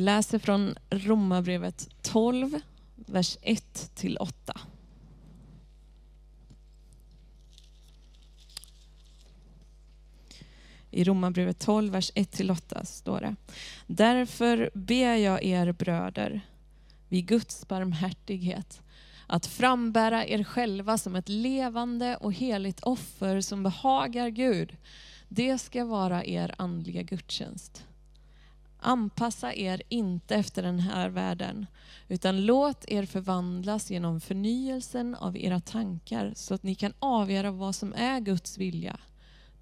Vi läser från Romarbrevet 12, vers 1 till 8. I Romarbrevet 12, vers 1 till 8 står det. Därför ber jag er bröder, vid Guds barmhärtighet, att frambära er själva som ett levande och heligt offer som behagar Gud. Det ska vara er andliga gudstjänst. Anpassa er inte efter den här världen, utan låt er förvandlas genom förnyelsen av era tankar så att ni kan avgöra vad som är Guds vilja,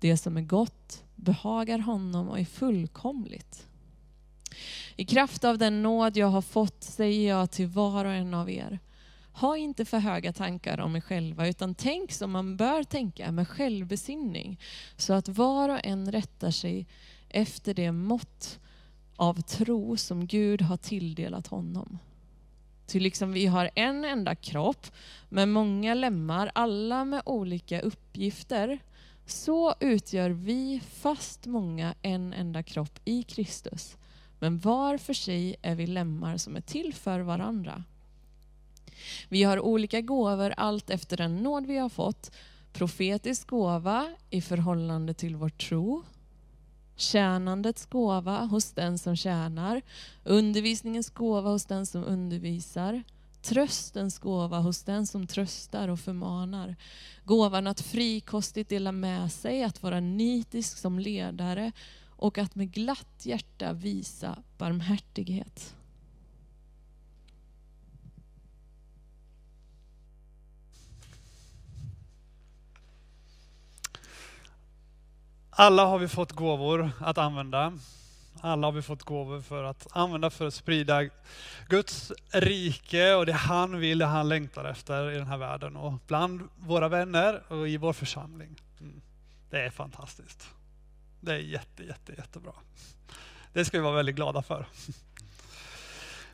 det som är gott, behagar honom och är fullkomligt. I kraft av den nåd jag har fått säger jag till var och en av er, ha inte för höga tankar om er själva, utan tänk som man bör tänka med självbesinning, så att var och en rättar sig efter det mått av tro som Gud har tilldelat honom. Till liksom vi har en enda kropp med många lemmar, alla med olika uppgifter, så utgör vi fast många en enda kropp i Kristus. Men var för sig är vi lemmar som är till för varandra. Vi har olika gåvor allt efter den nåd vi har fått. Profetisk gåva i förhållande till vår tro. Tjänandets gåva hos den som tjänar. Undervisningens gåva hos den som undervisar. Tröstens gåva hos den som tröstar och förmanar. Gåvan att frikostigt dela med sig, att vara nitisk som ledare och att med glatt hjärta visa barmhärtighet. Alla har vi fått gåvor att använda. Alla har vi fått gåvor för att använda för att sprida Guds rike och det han vill, det han längtar efter i den här världen och bland våra vänner och i vår församling. Mm. Det är fantastiskt. Det är jätte, jätte, jättebra. Det ska vi vara väldigt glada för.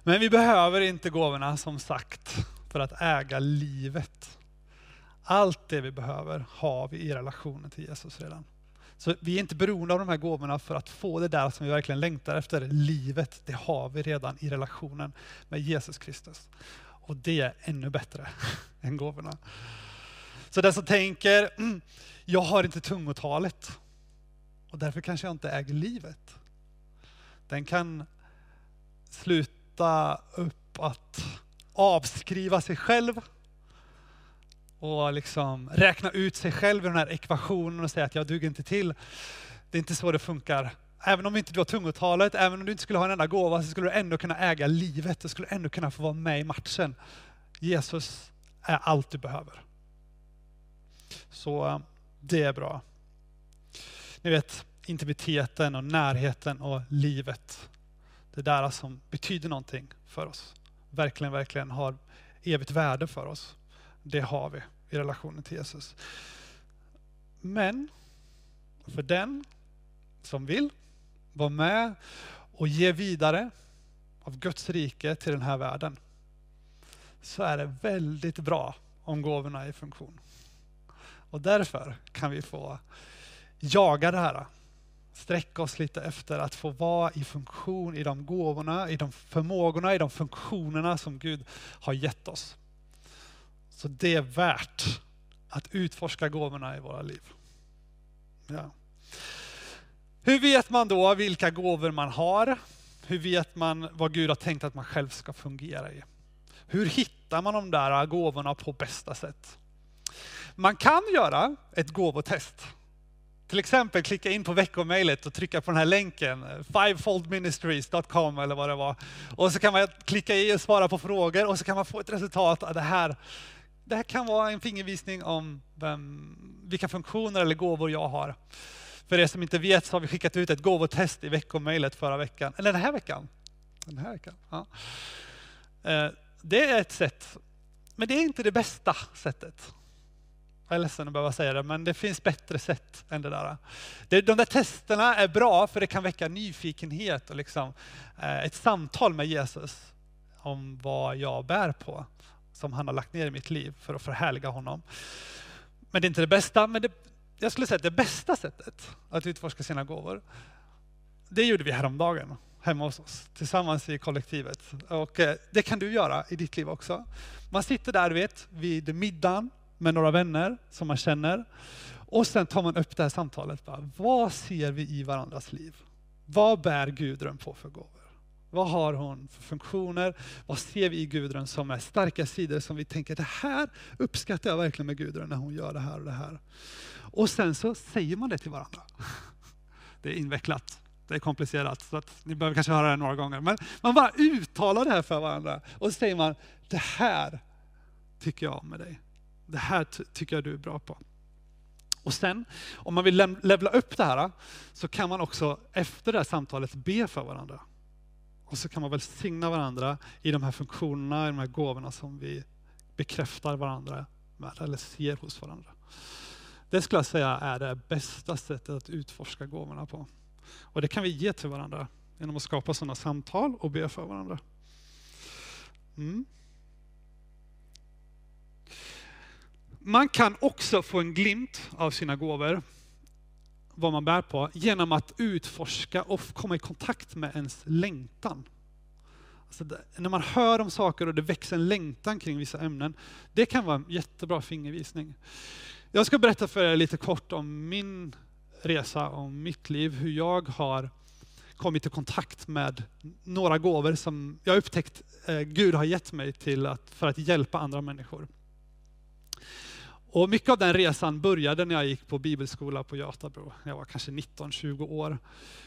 Men vi behöver inte gåvorna som sagt för att äga livet. Allt det vi behöver har vi i relationen till Jesus redan. Så vi är inte beroende av de här gåvorna för att få det där som vi verkligen längtar efter. Livet, det har vi redan i relationen med Jesus Kristus. Och det är ännu bättre än gåvorna. Så den som tänker, mm, jag har inte tungotalet och därför kanske jag inte äger livet. Den kan sluta upp att avskriva sig själv och liksom räkna ut sig själv i den här ekvationen och säga att jag duger inte till. Det är inte så det funkar. Även om inte du har tungotalet, även om du inte skulle ha en enda gåva, så skulle du ändå kunna äga livet. Du skulle ändå kunna få vara med i matchen. Jesus är allt du behöver. Så eh, det är bra. Ni vet, intimiteten och närheten och livet. Det där som betyder någonting för oss. Verkligen, verkligen har evigt värde för oss. Det har vi i relationen till Jesus. Men för den som vill vara med och ge vidare av Guds rike till den här världen, så är det väldigt bra om gåvorna är i funktion. Och därför kan vi få jaga det här. Sträcka oss lite efter att få vara i funktion i de gåvorna, i de förmågorna, i de funktionerna som Gud har gett oss. Så det är värt att utforska gåvorna i våra liv. Ja. Hur vet man då vilka gåvor man har? Hur vet man vad Gud har tänkt att man själv ska fungera i? Hur hittar man de där gåvorna på bästa sätt? Man kan göra ett gåvotest. Till exempel klicka in på veckomejlet och trycka på den här länken, fivefoldministries.com eller vad det var. Och så kan man klicka i och svara på frågor och så kan man få ett resultat av det här det här kan vara en fingervisning om vem, vilka funktioner eller gåvor jag har. För er som inte vet så har vi skickat ut ett gåvotest i veckomejlet förra veckan, eller den här veckan. Den här veckan ja. Eh, det är ett sätt, men det är inte det bästa sättet. Jag är ledsen att behöva säga det, men det finns bättre sätt än det där. De där testerna är bra för det kan väcka nyfikenhet och liksom eh, ett samtal med Jesus om vad jag bär på som han har lagt ner i mitt liv för att förhärliga honom. Men det är inte det bästa, men det, jag skulle säga att det bästa sättet att utforska sina gåvor, det gjorde vi häromdagen. hemma hos oss, tillsammans i kollektivet. Och eh, det kan du göra i ditt liv också. Man sitter där, vet, vid middagen med några vänner som man känner. Och sen tar man upp det här samtalet. Bara, vad ser vi i varandras liv? Vad bär Gudrun på för gåvor? Vad har hon för funktioner? Vad ser vi i Gudrun som är starka sidor som vi tänker, det här uppskattar jag verkligen med Gudrun när hon gör det här och det här. Och sen så säger man det till varandra. Det är invecklat, det är komplicerat, så att ni behöver kanske höra det några gånger. Men man bara uttalar det här för varandra och så säger man, det här tycker jag om med dig. Det här tycker jag du är bra på. Och sen, om man vill levla upp det här, så kan man också efter det här samtalet be för varandra. Och så kan man välsigna varandra i de här funktionerna, i de här gåvorna som vi bekräftar varandra med, eller ser hos varandra. Det skulle jag säga är det bästa sättet att utforska gåvorna på. Och det kan vi ge till varandra genom att skapa sådana samtal och be för varandra. Mm. Man kan också få en glimt av sina gåvor, vad man bär på, genom att utforska och komma i kontakt med ens längtan. Alltså det, när man hör om saker och det växer en längtan kring vissa ämnen, det kan vara en jättebra fingervisning. Jag ska berätta för er lite kort om min resa, om mitt liv, hur jag har kommit i kontakt med några gåvor som jag upptäckt eh, Gud har gett mig till att, för att hjälpa andra människor. Och mycket av den resan började när jag gick på bibelskola på Götabro. Jag var kanske 19-20 år.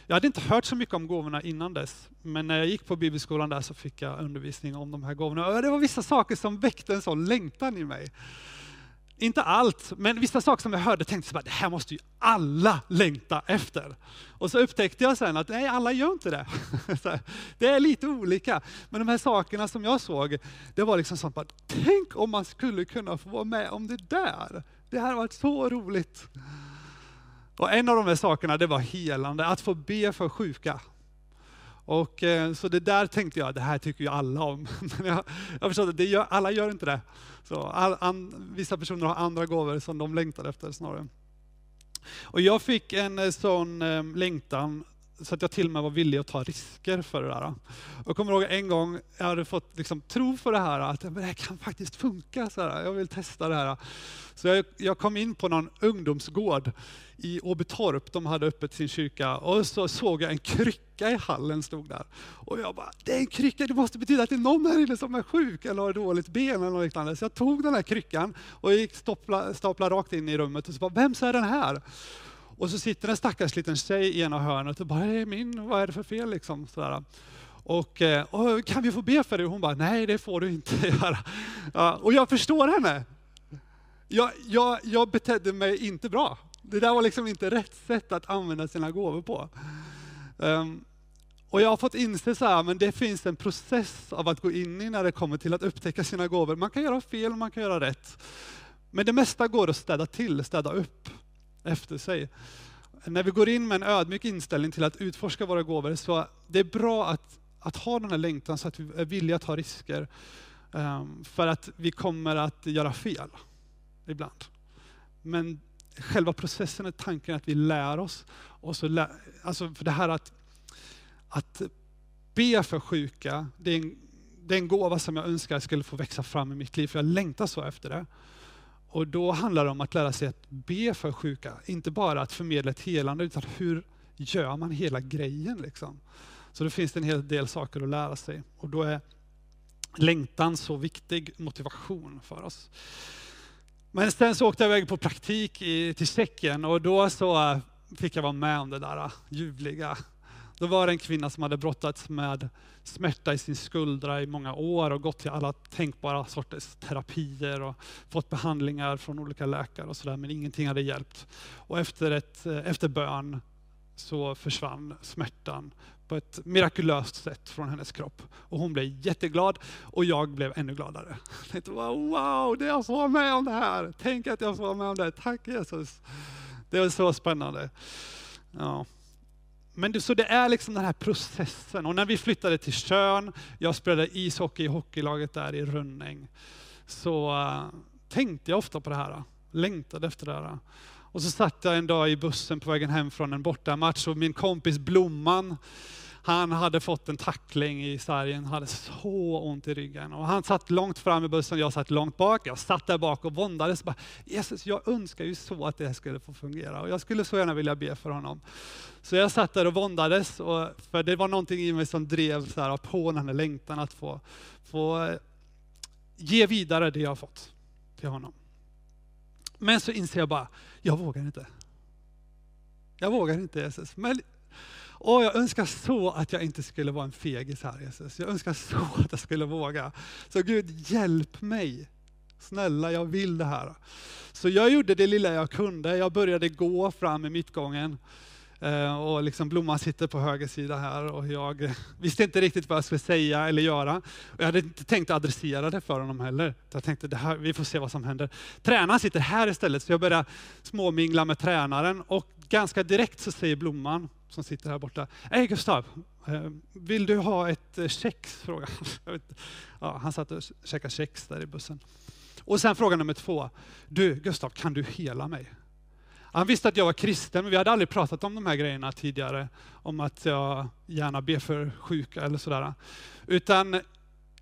Jag hade inte hört så mycket om gåvorna innan dess, men när jag gick på bibelskolan där så fick jag undervisning om de här gåvorna. Och det var vissa saker som väckte en sån längtan i mig. Inte allt, men vissa saker som jag hörde tänkte jag att det här måste ju alla längta efter. Och så upptäckte jag sen att nej, alla gör inte det. det är lite olika. Men de här sakerna som jag såg, det var liksom sånt att tänk om man skulle kunna få vara med om det där. Det här har varit så roligt. Och en av de här sakerna, det var helande, att få be för sjuka. Och, eh, så det där tänkte jag, det här tycker ju alla om. Men jag, jag förstod att det gör, alla gör inte det. Så all, an, vissa personer har andra gåvor som de längtar efter snarare. Och jag fick en eh, sån eh, längtan så att jag till och med var villig att ta risker för det där. Jag kommer ihåg en gång jag hade fått liksom tro på det här, att det här kan faktiskt funka. Så här. Jag vill testa det här. Så jag, jag kom in på någon ungdomsgård i Åbytorp, de hade öppet sin kyrka, och så såg jag en krycka i hallen stod där. Och jag bara, det är en krycka, det måste betyda att det är någon här inne som är sjuk eller har dåligt ben eller något liknande. Så jag tog den här kryckan och gick stapla, stapla rakt in i rummet och så bara, vems är den här? Och så sitter en stackars liten tjej i ena hörnet och bara, det är min, vad är det för fel liksom? Sådär. Och, eh, och, kan vi få be för dig? Och hon bara, nej det får du inte göra. Ja, och jag förstår henne. Jag, jag, jag betedde mig inte bra. Det där var liksom inte rätt sätt att använda sina gåvor på. Um, och jag har fått inse så här, men det finns en process av att gå in i när det kommer till att upptäcka sina gåvor. Man kan göra fel, man kan göra rätt. Men det mesta går att städa till, städa upp efter sig. När vi går in med en ödmjuk inställning till att utforska våra gåvor, så det är bra att, att ha den här längtan så att vi är villiga att ta risker. Um, för att vi kommer att göra fel ibland. Men själva processen är tanken att vi lär oss. Och så lär, alltså för det här att, att be för sjuka, det är, en, det är en gåva som jag önskar skulle få växa fram i mitt liv, för jag längtar så efter det. Och då handlar det om att lära sig att be för sjuka, inte bara att förmedla ett helande, utan hur gör man hela grejen? Liksom? Så det finns en hel del saker att lära sig. Och då är längtan så viktig motivation för oss. Men sen så åkte jag iväg på praktik i, till Tjeckien och då så eh, fick jag vara med om det där eh, ljuvliga. Då var det en kvinna som hade brottats med smärta i sin skuldra i många år och gått till alla tänkbara sorters terapier och fått behandlingar från olika läkare och sådär, men ingenting hade hjälpt. Och efter, ett, efter bön så försvann smärtan på ett mirakulöst sätt från hennes kropp. Och hon blev jätteglad och jag blev ännu gladare. Jag tänkte, wow, det jag får vara med om det här. Tänk att jag får vara med om det. Tack Jesus. Det var så spännande. Ja. Men det, så det är liksom den här processen. Och när vi flyttade till Tjörn, jag spelade ishockey i hockeylaget där i Rönning, så uh, tänkte jag ofta på det här. Längtade efter det här. Och så satt jag en dag i bussen på vägen hem från en bortamatch och min kompis Blomman, han hade fått en tackling i sargen, hade så ont i ryggen. Och han satt långt fram i bussen, jag satt långt bak. Jag satt där bak och våndades. Bara, Jesus, jag önskar ju så att det här skulle få fungera. Och jag skulle så gärna vilja be för honom. Så jag satt där och våndades, och, för det var någonting i mig som drev så här, på den här längtan att få, få eh, ge vidare det jag har fått till honom. Men så inser jag bara, jag vågar inte. Jag vågar inte Jesus. Men, Åh, jag önskar så att jag inte skulle vara en fegis här Jesus. Jag önskar så att jag skulle våga. Så Gud, hjälp mig. Snälla, jag vill det här. Så jag gjorde det lilla jag kunde. Jag började gå fram i mittgången. Eh, och liksom Blomman sitter på höger sida här och jag visste inte riktigt vad jag skulle säga eller göra. Och jag hade inte tänkt adressera det för honom heller. Jag tänkte, det här, vi får se vad som händer. Tränaren sitter här istället, så jag börjar småmingla med tränaren. Och ganska direkt så säger Blomman, som sitter här borta, Hej Gustav, eh, vill du ha ett eh, kex? Fråga. Ja, han satt och käkade kex där i bussen. Och sen fråga nummer två, du Gustav, kan du hela mig? Han visste att jag var kristen, men vi hade aldrig pratat om de här grejerna tidigare. Om att jag gärna ber för sjuka eller sådär. Utan,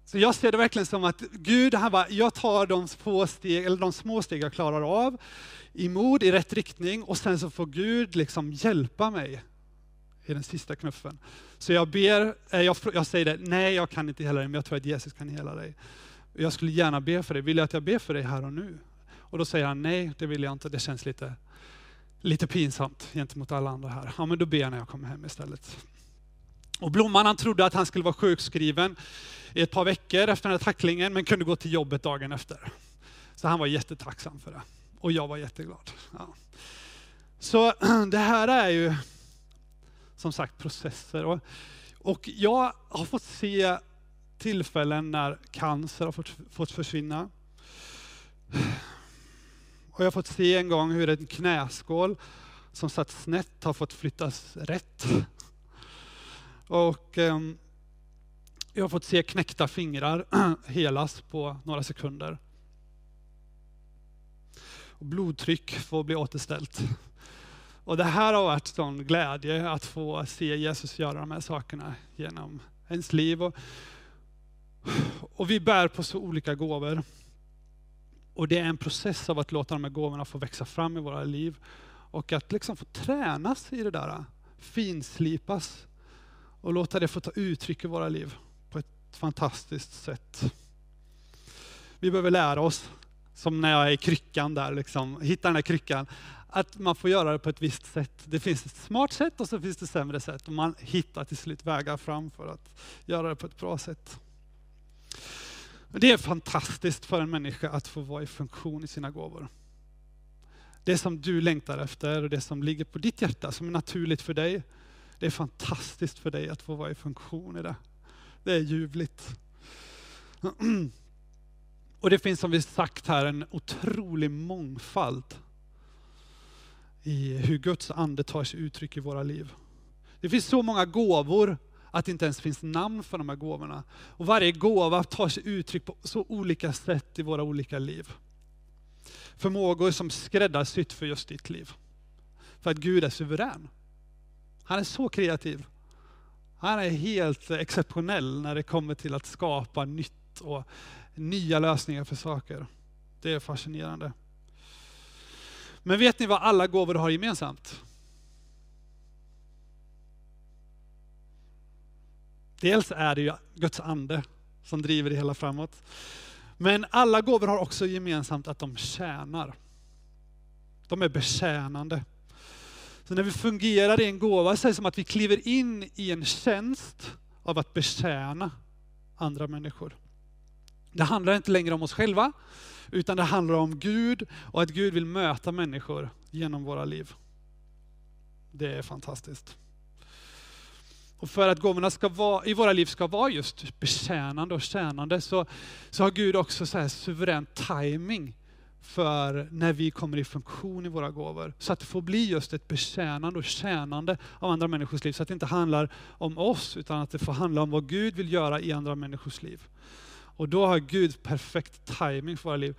så jag ser det verkligen som att Gud, han bara, jag tar de, få steg, eller de små steg jag klarar av, i mod, i rätt riktning, och sen så får Gud liksom hjälpa mig i den sista knuffen. Så jag ber, eh, jag, jag säger det, nej jag kan inte hela dig, men jag tror att Jesus kan hela dig. Jag skulle gärna be för dig, vill jag att jag ber för dig här och nu? Och då säger han, nej det vill jag inte, det känns lite lite pinsamt gentemot alla andra här. Ja, men då ber jag när jag kommer hem istället. Och Blomman han trodde att han skulle vara sjukskriven i ett par veckor efter den här tacklingen, men kunde gå till jobbet dagen efter. Så han var jättetacksam för det. Och jag var jätteglad. Ja. Så det här är ju som sagt processer. Och, och jag har fått se tillfällen när cancer har fått, fått försvinna. Och jag har fått se en gång hur en knäskål som satt snett har fått flyttas rätt. Och eh, jag har fått se knäckta fingrar helas på några sekunder. Och blodtryck får bli återställt. Och det här har varit sån glädje att få se Jesus göra de här sakerna genom ens liv. Och, och vi bär på så olika gåvor. Och det är en process av att låta de här gåvorna få växa fram i våra liv. Och att liksom få tränas i det där, finslipas och låta det få ta uttryck i våra liv på ett fantastiskt sätt. Vi behöver lära oss, som när jag är i kryckan där, liksom, hitta den här kryckan, att man får göra det på ett visst sätt. Det finns ett smart sätt och så finns det sämre sätt. Och man hittar till slut vägar fram för att göra det på ett bra sätt. Det är fantastiskt för en människa att få vara i funktion i sina gåvor. Det som du längtar efter och det som ligger på ditt hjärta, som är naturligt för dig, det är fantastiskt för dig att få vara i funktion i det. Det är ljuvligt. Och det finns som vi sagt här en otrolig mångfald i hur Guds ande tar sig uttryck i våra liv. Det finns så många gåvor att det inte ens finns namn för de här gåvorna. Och varje gåva tar sig uttryck på så olika sätt i våra olika liv. Förmågor som skräddarsytt för just ditt liv. För att Gud är suverän. Han är så kreativ. Han är helt exceptionell när det kommer till att skapa nytt och nya lösningar för saker. Det är fascinerande. Men vet ni vad alla gåvor har gemensamt? Dels är det ju Guds ande som driver det hela framåt. Men alla gåvor har också gemensamt att de tjänar. De är betjänande. Så när vi fungerar i en gåva så är det som att vi kliver in i en tjänst av att betjäna andra människor. Det handlar inte längre om oss själva, utan det handlar om Gud och att Gud vill möta människor genom våra liv. Det är fantastiskt. Och för att gåvorna ska vara, i våra liv ska vara just betjänande och tjänande så, så har Gud också så här suverän timing för när vi kommer i funktion i våra gåvor. Så att det får bli just ett betjänande och tjänande av andra människors liv. Så att det inte handlar om oss, utan att det får handla om vad Gud vill göra i andra människors liv. Och då har Gud perfekt timing för våra liv.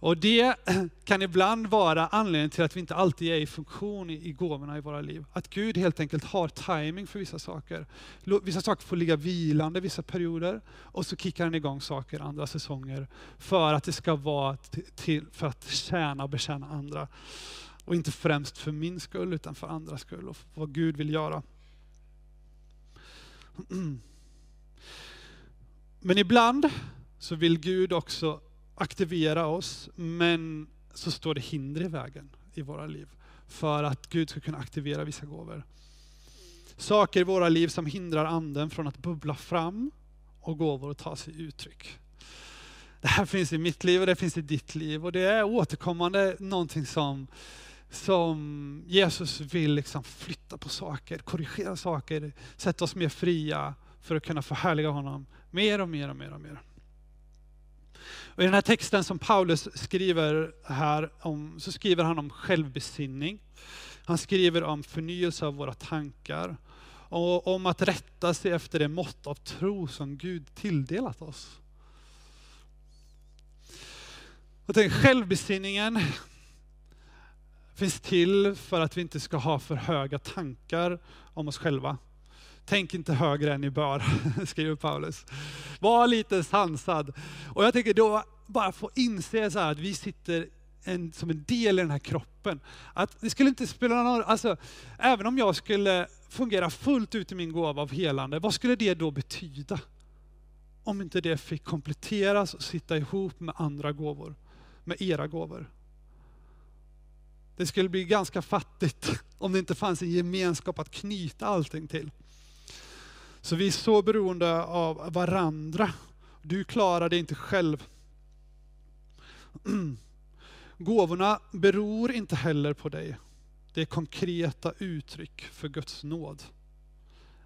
Och det kan ibland vara anledningen till att vi inte alltid är i funktion i, gåvorna i våra liv. Att Gud helt enkelt har timing för vissa saker. Vissa saker får ligga vilande vissa perioder och så kickar han igång saker andra säsonger för att det ska vara till, för att tjäna och betjäna andra. Och inte främst för min skull utan för andras skull och vad Gud vill göra. Men ibland så vill Gud också aktivera oss, men så står det hinder i vägen i våra liv för att Gud ska kunna aktivera vissa gåvor. Saker i våra liv som hindrar anden från att bubbla fram och gåvor att ta sig uttryck. Det här finns i mitt liv och det finns i ditt liv och det är återkommande någonting som, som Jesus vill liksom flytta på saker, korrigera saker, sätta oss mer fria för att kunna förhärliga honom mer och mer och mer och mer. Och I den här texten som Paulus skriver här om, så skriver han om självbesinning. Han skriver om förnyelse av våra tankar och om att rätta sig efter det mått av tro som Gud tilldelat oss. Jag tänker, självbesinningen finns till för att vi inte ska ha för höga tankar om oss själva. Tänk inte högre än ni bör, skriver Paulus. Var lite sansad. Och jag tänker då bara få inse så här att vi sitter en, som en del i den här kroppen. Att det skulle inte spela någon alltså även om jag skulle fungera fullt ut i min gåva av helande, vad skulle det då betyda? Om inte det fick kompletteras och sitta ihop med andra gåvor, med era gåvor. Det skulle bli ganska fattigt om det inte fanns en gemenskap att knyta allting till. Så vi är så beroende av varandra. Du klarar det inte själv. Gåvorna beror inte heller på dig. Det är konkreta uttryck för Guds nåd.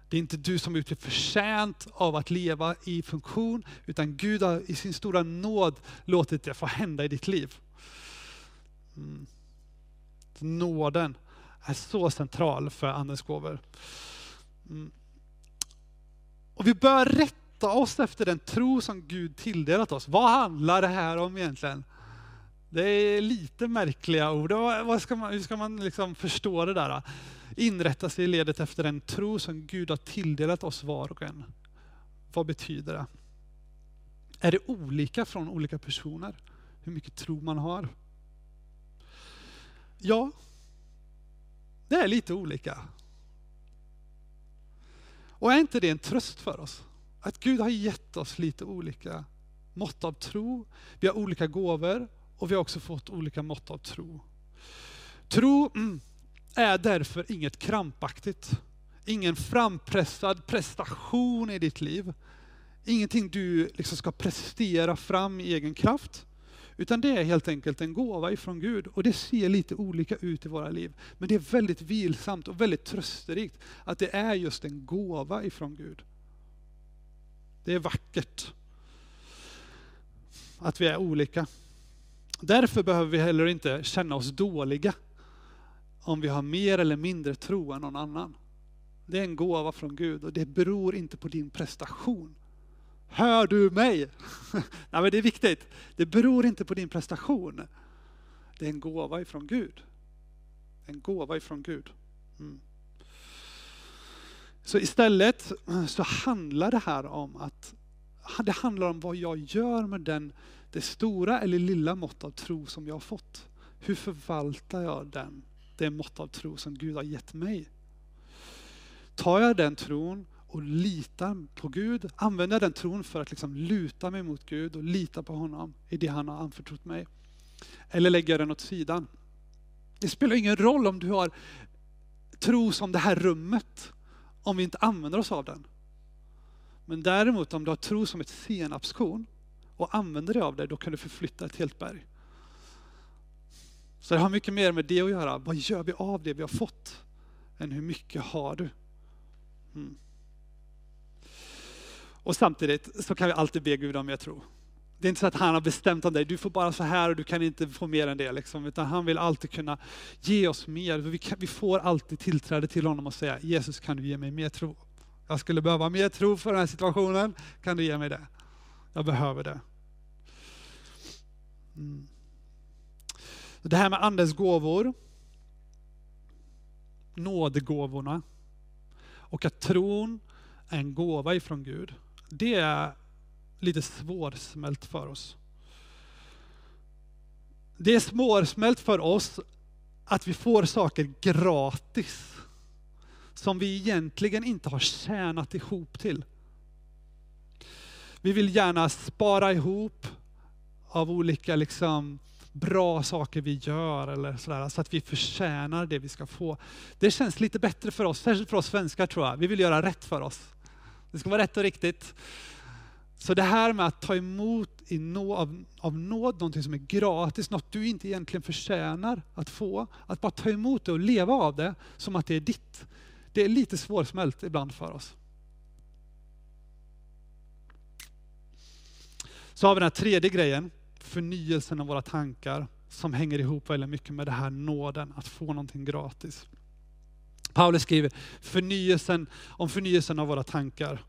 Det är inte du som är förtjänt av att leva i funktion, utan Gud har i sin stora nåd låtit det få hända i ditt liv. Mm. Nåden är så central för Andens gåvor. Mm. Och vi bör rätta oss efter den tro som Gud tilldelat oss. Vad handlar det här om egentligen? Det är lite märkliga ord. Vad ska man, hur ska man liksom förstå det där? Inrätta sig i ledet efter den tro som Gud har tilldelat oss var och en. Vad betyder det? Är det olika från olika personer? Hur mycket tro man har? Ja, det är lite olika. Och är inte det en tröst för oss? Att Gud har gett oss lite olika mått av tro. Vi har olika gåvor och vi har också fått olika mått av tro. Tro mm, är därför inget krampaktigt. Ingen frampressad prestation i ditt liv. Ingenting du liksom ska prestera fram i egen kraft. Utan det är helt enkelt en gåva ifrån Gud och det ser lite olika ut i våra liv. Men det är väldigt vilsamt och väldigt trösterikt att det är just en gåva ifrån Gud. Det är vackert att vi är olika. Därför behöver vi heller inte känna oss dåliga om vi har mer eller mindre tro än någon annan. Det är en gåva från Gud och det beror inte på din prestation. Hör du mig? Nej, men det är viktigt. Det beror inte på din prestation. Det är en gåva ifrån Gud. En gåva ifrån Gud. Mm. Så istället så handlar det här om att det handlar om vad jag gör med den, det stora eller lilla mått av tro som jag har fått. Hur förvaltar jag den, det mått av tro som Gud har gett mig? Tar jag den tron och litar på Gud, använder den tron för att liksom luta mig mot Gud och lita på honom i det han har anförtrott mig. Eller lägger jag den åt sidan. Det spelar ingen roll om du har tro som det här rummet, om vi inte använder oss av den. Men däremot om du har tro som ett senapskorn och använder dig av det, då kan du förflytta ett helt berg. Så det har mycket mer med det att göra. Vad gör vi av det vi har fått? Än hur mycket har du? Mm. Och samtidigt så kan vi alltid be Gud om mer tro. Det är inte så att han har bestämt om dig, du får bara så här och du kan inte få mer än det. Liksom. Utan han vill alltid kunna ge oss mer. Vi, kan, vi får alltid tillträde till honom och säga, Jesus kan du ge mig mer tro? Jag skulle behöva mer tro för den här situationen, kan du ge mig det? Jag behöver det. Mm. Det här med Andens gåvor, nådegåvorna och att tron är en gåva ifrån Gud. Det är lite svårsmält för oss. Det är svårsmält för oss att vi får saker gratis som vi egentligen inte har tjänat ihop till. Vi vill gärna spara ihop av olika liksom bra saker vi gör eller sådär, så att vi förtjänar det vi ska få. Det känns lite bättre för oss, särskilt för oss svenskar tror jag. Vi vill göra rätt för oss. Det ska vara rätt och riktigt. Så det här med att ta emot i nå, av, av nåd någonting som är gratis, något du inte egentligen förtjänar att få, att bara ta emot det och leva av det som att det är ditt. Det är lite svårsmält ibland för oss. Så har vi den här tredje grejen, förnyelsen av våra tankar, som hänger ihop väldigt mycket med det här nåden, att få någonting gratis. Paulus skriver förnyelsen, om förnyelsen av våra tankar.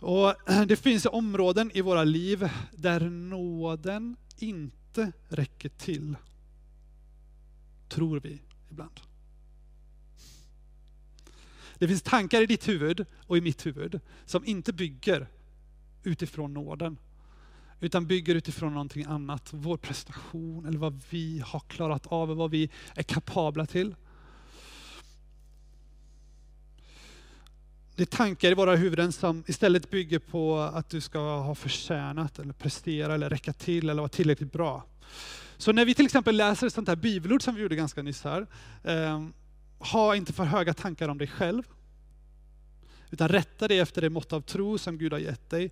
Och Det finns områden i våra liv där nåden inte räcker till. Tror vi ibland. Det finns tankar i ditt huvud och i mitt huvud som inte bygger utifrån nåden utan bygger utifrån någonting annat. Vår prestation eller vad vi har klarat av och vad vi är kapabla till. Det är tankar i våra huvuden som istället bygger på att du ska ha förtjänat eller prestera eller räcka till eller vara tillräckligt bra. Så när vi till exempel läser ett sånt här bibelord som vi gjorde ganska nyss här, eh, ha inte för höga tankar om dig själv, utan rätta dig efter det mått av tro som Gud har gett dig.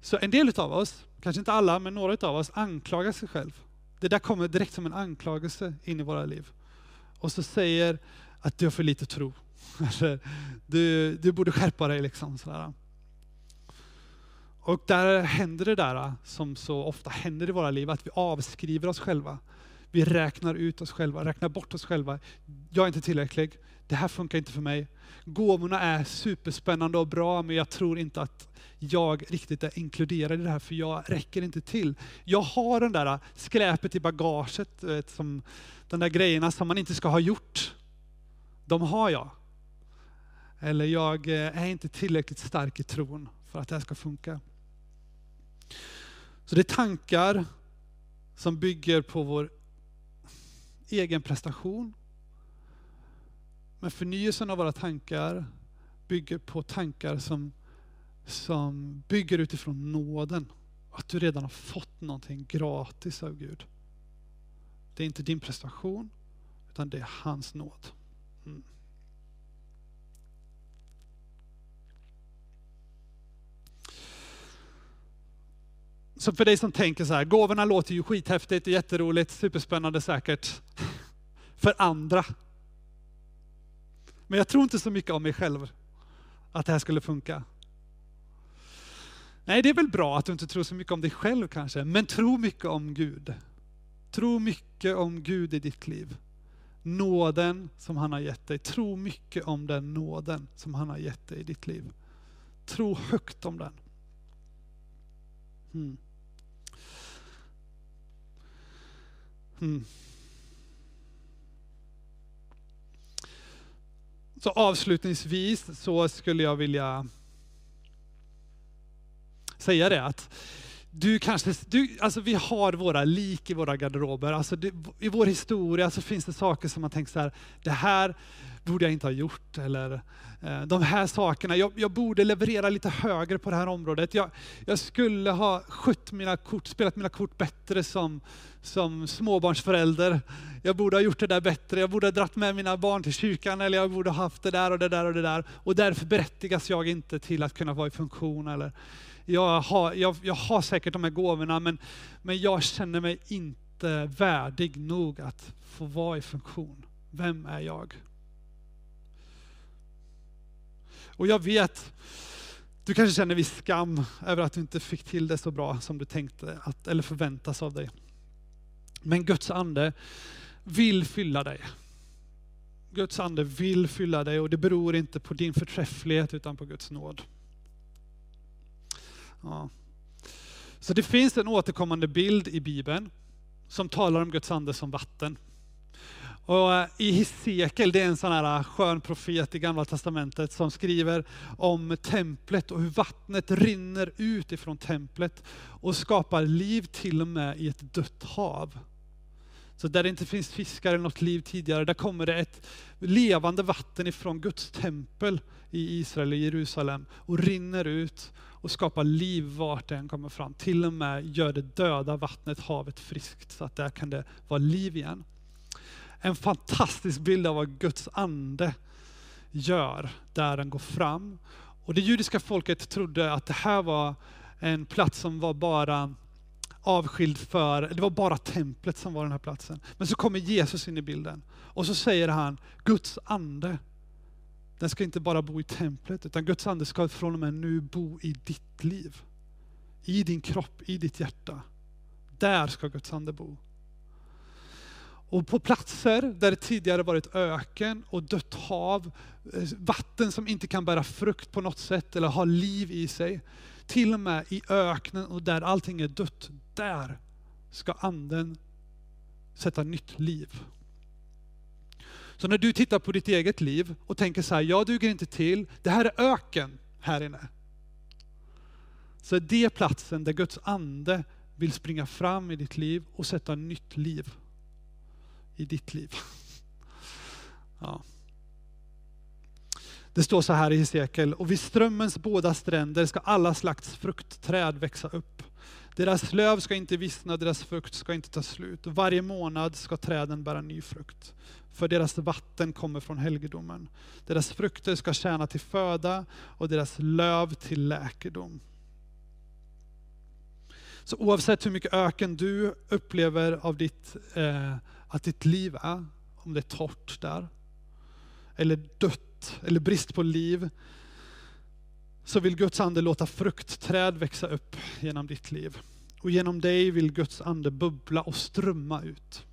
Så en del av oss, kanske inte alla, men några av oss anklagar sig själv. Det där kommer direkt som en anklagelse in i våra liv. Och så säger att du har för lite tro. du, du borde skärpa dig liksom. Sådär. Och där händer det där som så ofta händer i våra liv, att vi avskriver oss själva. Vi räknar ut oss själva, räknar bort oss själva. Jag är inte tillräcklig, det här funkar inte för mig. Gåvorna är superspännande och bra, men jag tror inte att jag riktigt är inkluderad i det här, för jag räcker inte till. Jag har den där skräpet i bagaget, vet, som, de där grejerna som man inte ska ha gjort. De har jag. Eller jag eh, är inte tillräckligt stark i tron för att det här ska funka. Så det är tankar som bygger på vår egen prestation. Men förnyelsen av våra tankar bygger på tankar som, som bygger utifrån nåden. Att du redan har fått någonting gratis av Gud. Det är inte din prestation, utan det är hans nåd. Mm. Så för dig som tänker så här, gåvorna låter ju skithäftigt, jätteroligt, superspännande säkert. För andra. Men jag tror inte så mycket om mig själv, att det här skulle funka. Nej, det är väl bra att du inte tror så mycket om dig själv kanske, men tro mycket om Gud. Tro mycket om Gud i ditt liv. Nåden som han har gett dig. Tro mycket om den nåden som han har gett dig i ditt liv. Tro högt om den. Mm. Mm. Så avslutningsvis så skulle jag vilja säga det att du kanske, du, alltså vi har våra lik i våra garderober. Alltså det, I vår historia så finns det saker som man tänker så här, det här borde jag inte ha gjort. Eller eh, de här sakerna, jag, jag, borde leverera lite högre på det här området. Jag, jag skulle ha skött mina kort, spelat mina kort bättre som, som småbarnsförälder. Jag borde ha gjort det där bättre, jag borde ha dratt med mina barn till kyrkan, eller jag borde ha haft det där och det där och det där. Och därför berättigas jag inte till att kunna vara i funktion. Eller, jag, har, jag, jag har säkert de här gåvorna, men, men jag känner mig inte värdig nog att få vara i funktion. Vem är jag? Och jag vet, du kanske känner viss skam över att du inte fick till det så bra som du tänkte, att, eller förväntas av dig. Men Guds ande vill fylla dig. Guds ande vill fylla dig och det beror inte på din förträfflighet utan på Guds nåd. Ja. Så det finns en återkommande bild i Bibeln som talar om Guds ande som vatten. Och eh, I Hesekiel, det är en sån här eh, skön profet i Gamla Testamentet som skriver om templet och hur vattnet rinner ut ifrån templet och skapar liv till och med i ett dött hav. Så där det inte finns fiskar eller något liv tidigare, där kommer det ett levande vatten ifrån Guds tempel i Israel, i Jerusalem, och rinner ut och skapar liv vart den kommer fram. Till och med gör det döda vattnet, havet, friskt, så att där kan det vara liv igen. En fantastisk bild av vad Guds ande gör där den går fram. Och det judiska folket trodde att det här var en plats som var bara avskild för, det var bara templet som var den här platsen. Men så kommer Jesus in i bilden och så säger han, Guds ande, den ska inte bara bo i templet, utan Guds ande ska från och med nu bo i ditt liv. I din kropp, i ditt hjärta. Där ska Guds ande bo. Och på platser där det tidigare varit öken och dött hav, eh, vatten som inte kan bära frukt på något sätt eller ha liv i sig, till och med i öknen och där allting är dött, där ska anden sätta nytt liv. Så när du tittar på ditt eget liv och tänker så här, jag duger inte till, det här är öken här inne. Så är det platsen där Guds ande vill springa fram i ditt liv och sätta nytt liv i ditt liv. Ja. Det står så här i Hesekiel, och vid strömmens båda stränder ska alla slags fruktträd växa upp. Deras löv ska inte vissna, deras frukt ska inte ta slut. Varje månad ska träden bära ny frukt. För deras vatten kommer från helgedomen. Deras frukter ska tjäna till föda och deras löv till läkedom. Så oavsett hur mycket öken du upplever av ditt, eh, att ditt liv är, om det är torrt där, eller dött, eller brist på liv, så vill Guds ande låta fruktträd växa upp genom ditt liv. Och genom dig vill Guds ande bubbla och strömma ut.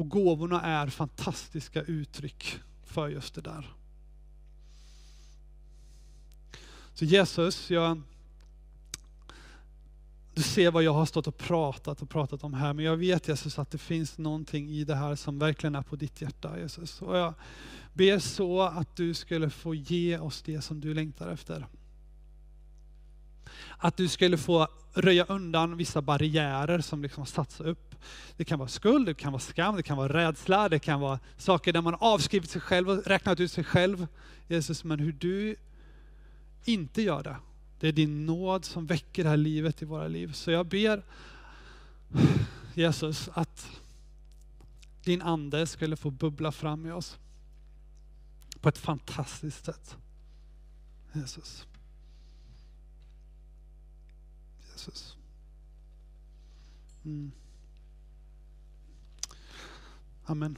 Och gåvorna är fantastiska uttryck för just det där. Så Jesus, jag, du ser vad jag har stått och pratat och pratat om här, men jag vet Jesus att det finns någonting i det här som verkligen är på ditt hjärta Jesus. Och jag ber så att du skulle få ge oss det som du längtar efter. Att du skulle få röja undan vissa barriärer som liksom satts upp. Det kan vara skuld, det kan vara skam, det kan vara rädsla, det kan vara saker där man avskrivit sig själv och räknat ut sig själv. Jesus, men hur du inte gör det. Det är din nåd som väcker det här livet i våra liv. Så jag ber Jesus att din ande skulle få bubbla fram i oss på ett fantastiskt sätt. Jesus. Jesus. Mm. Amen.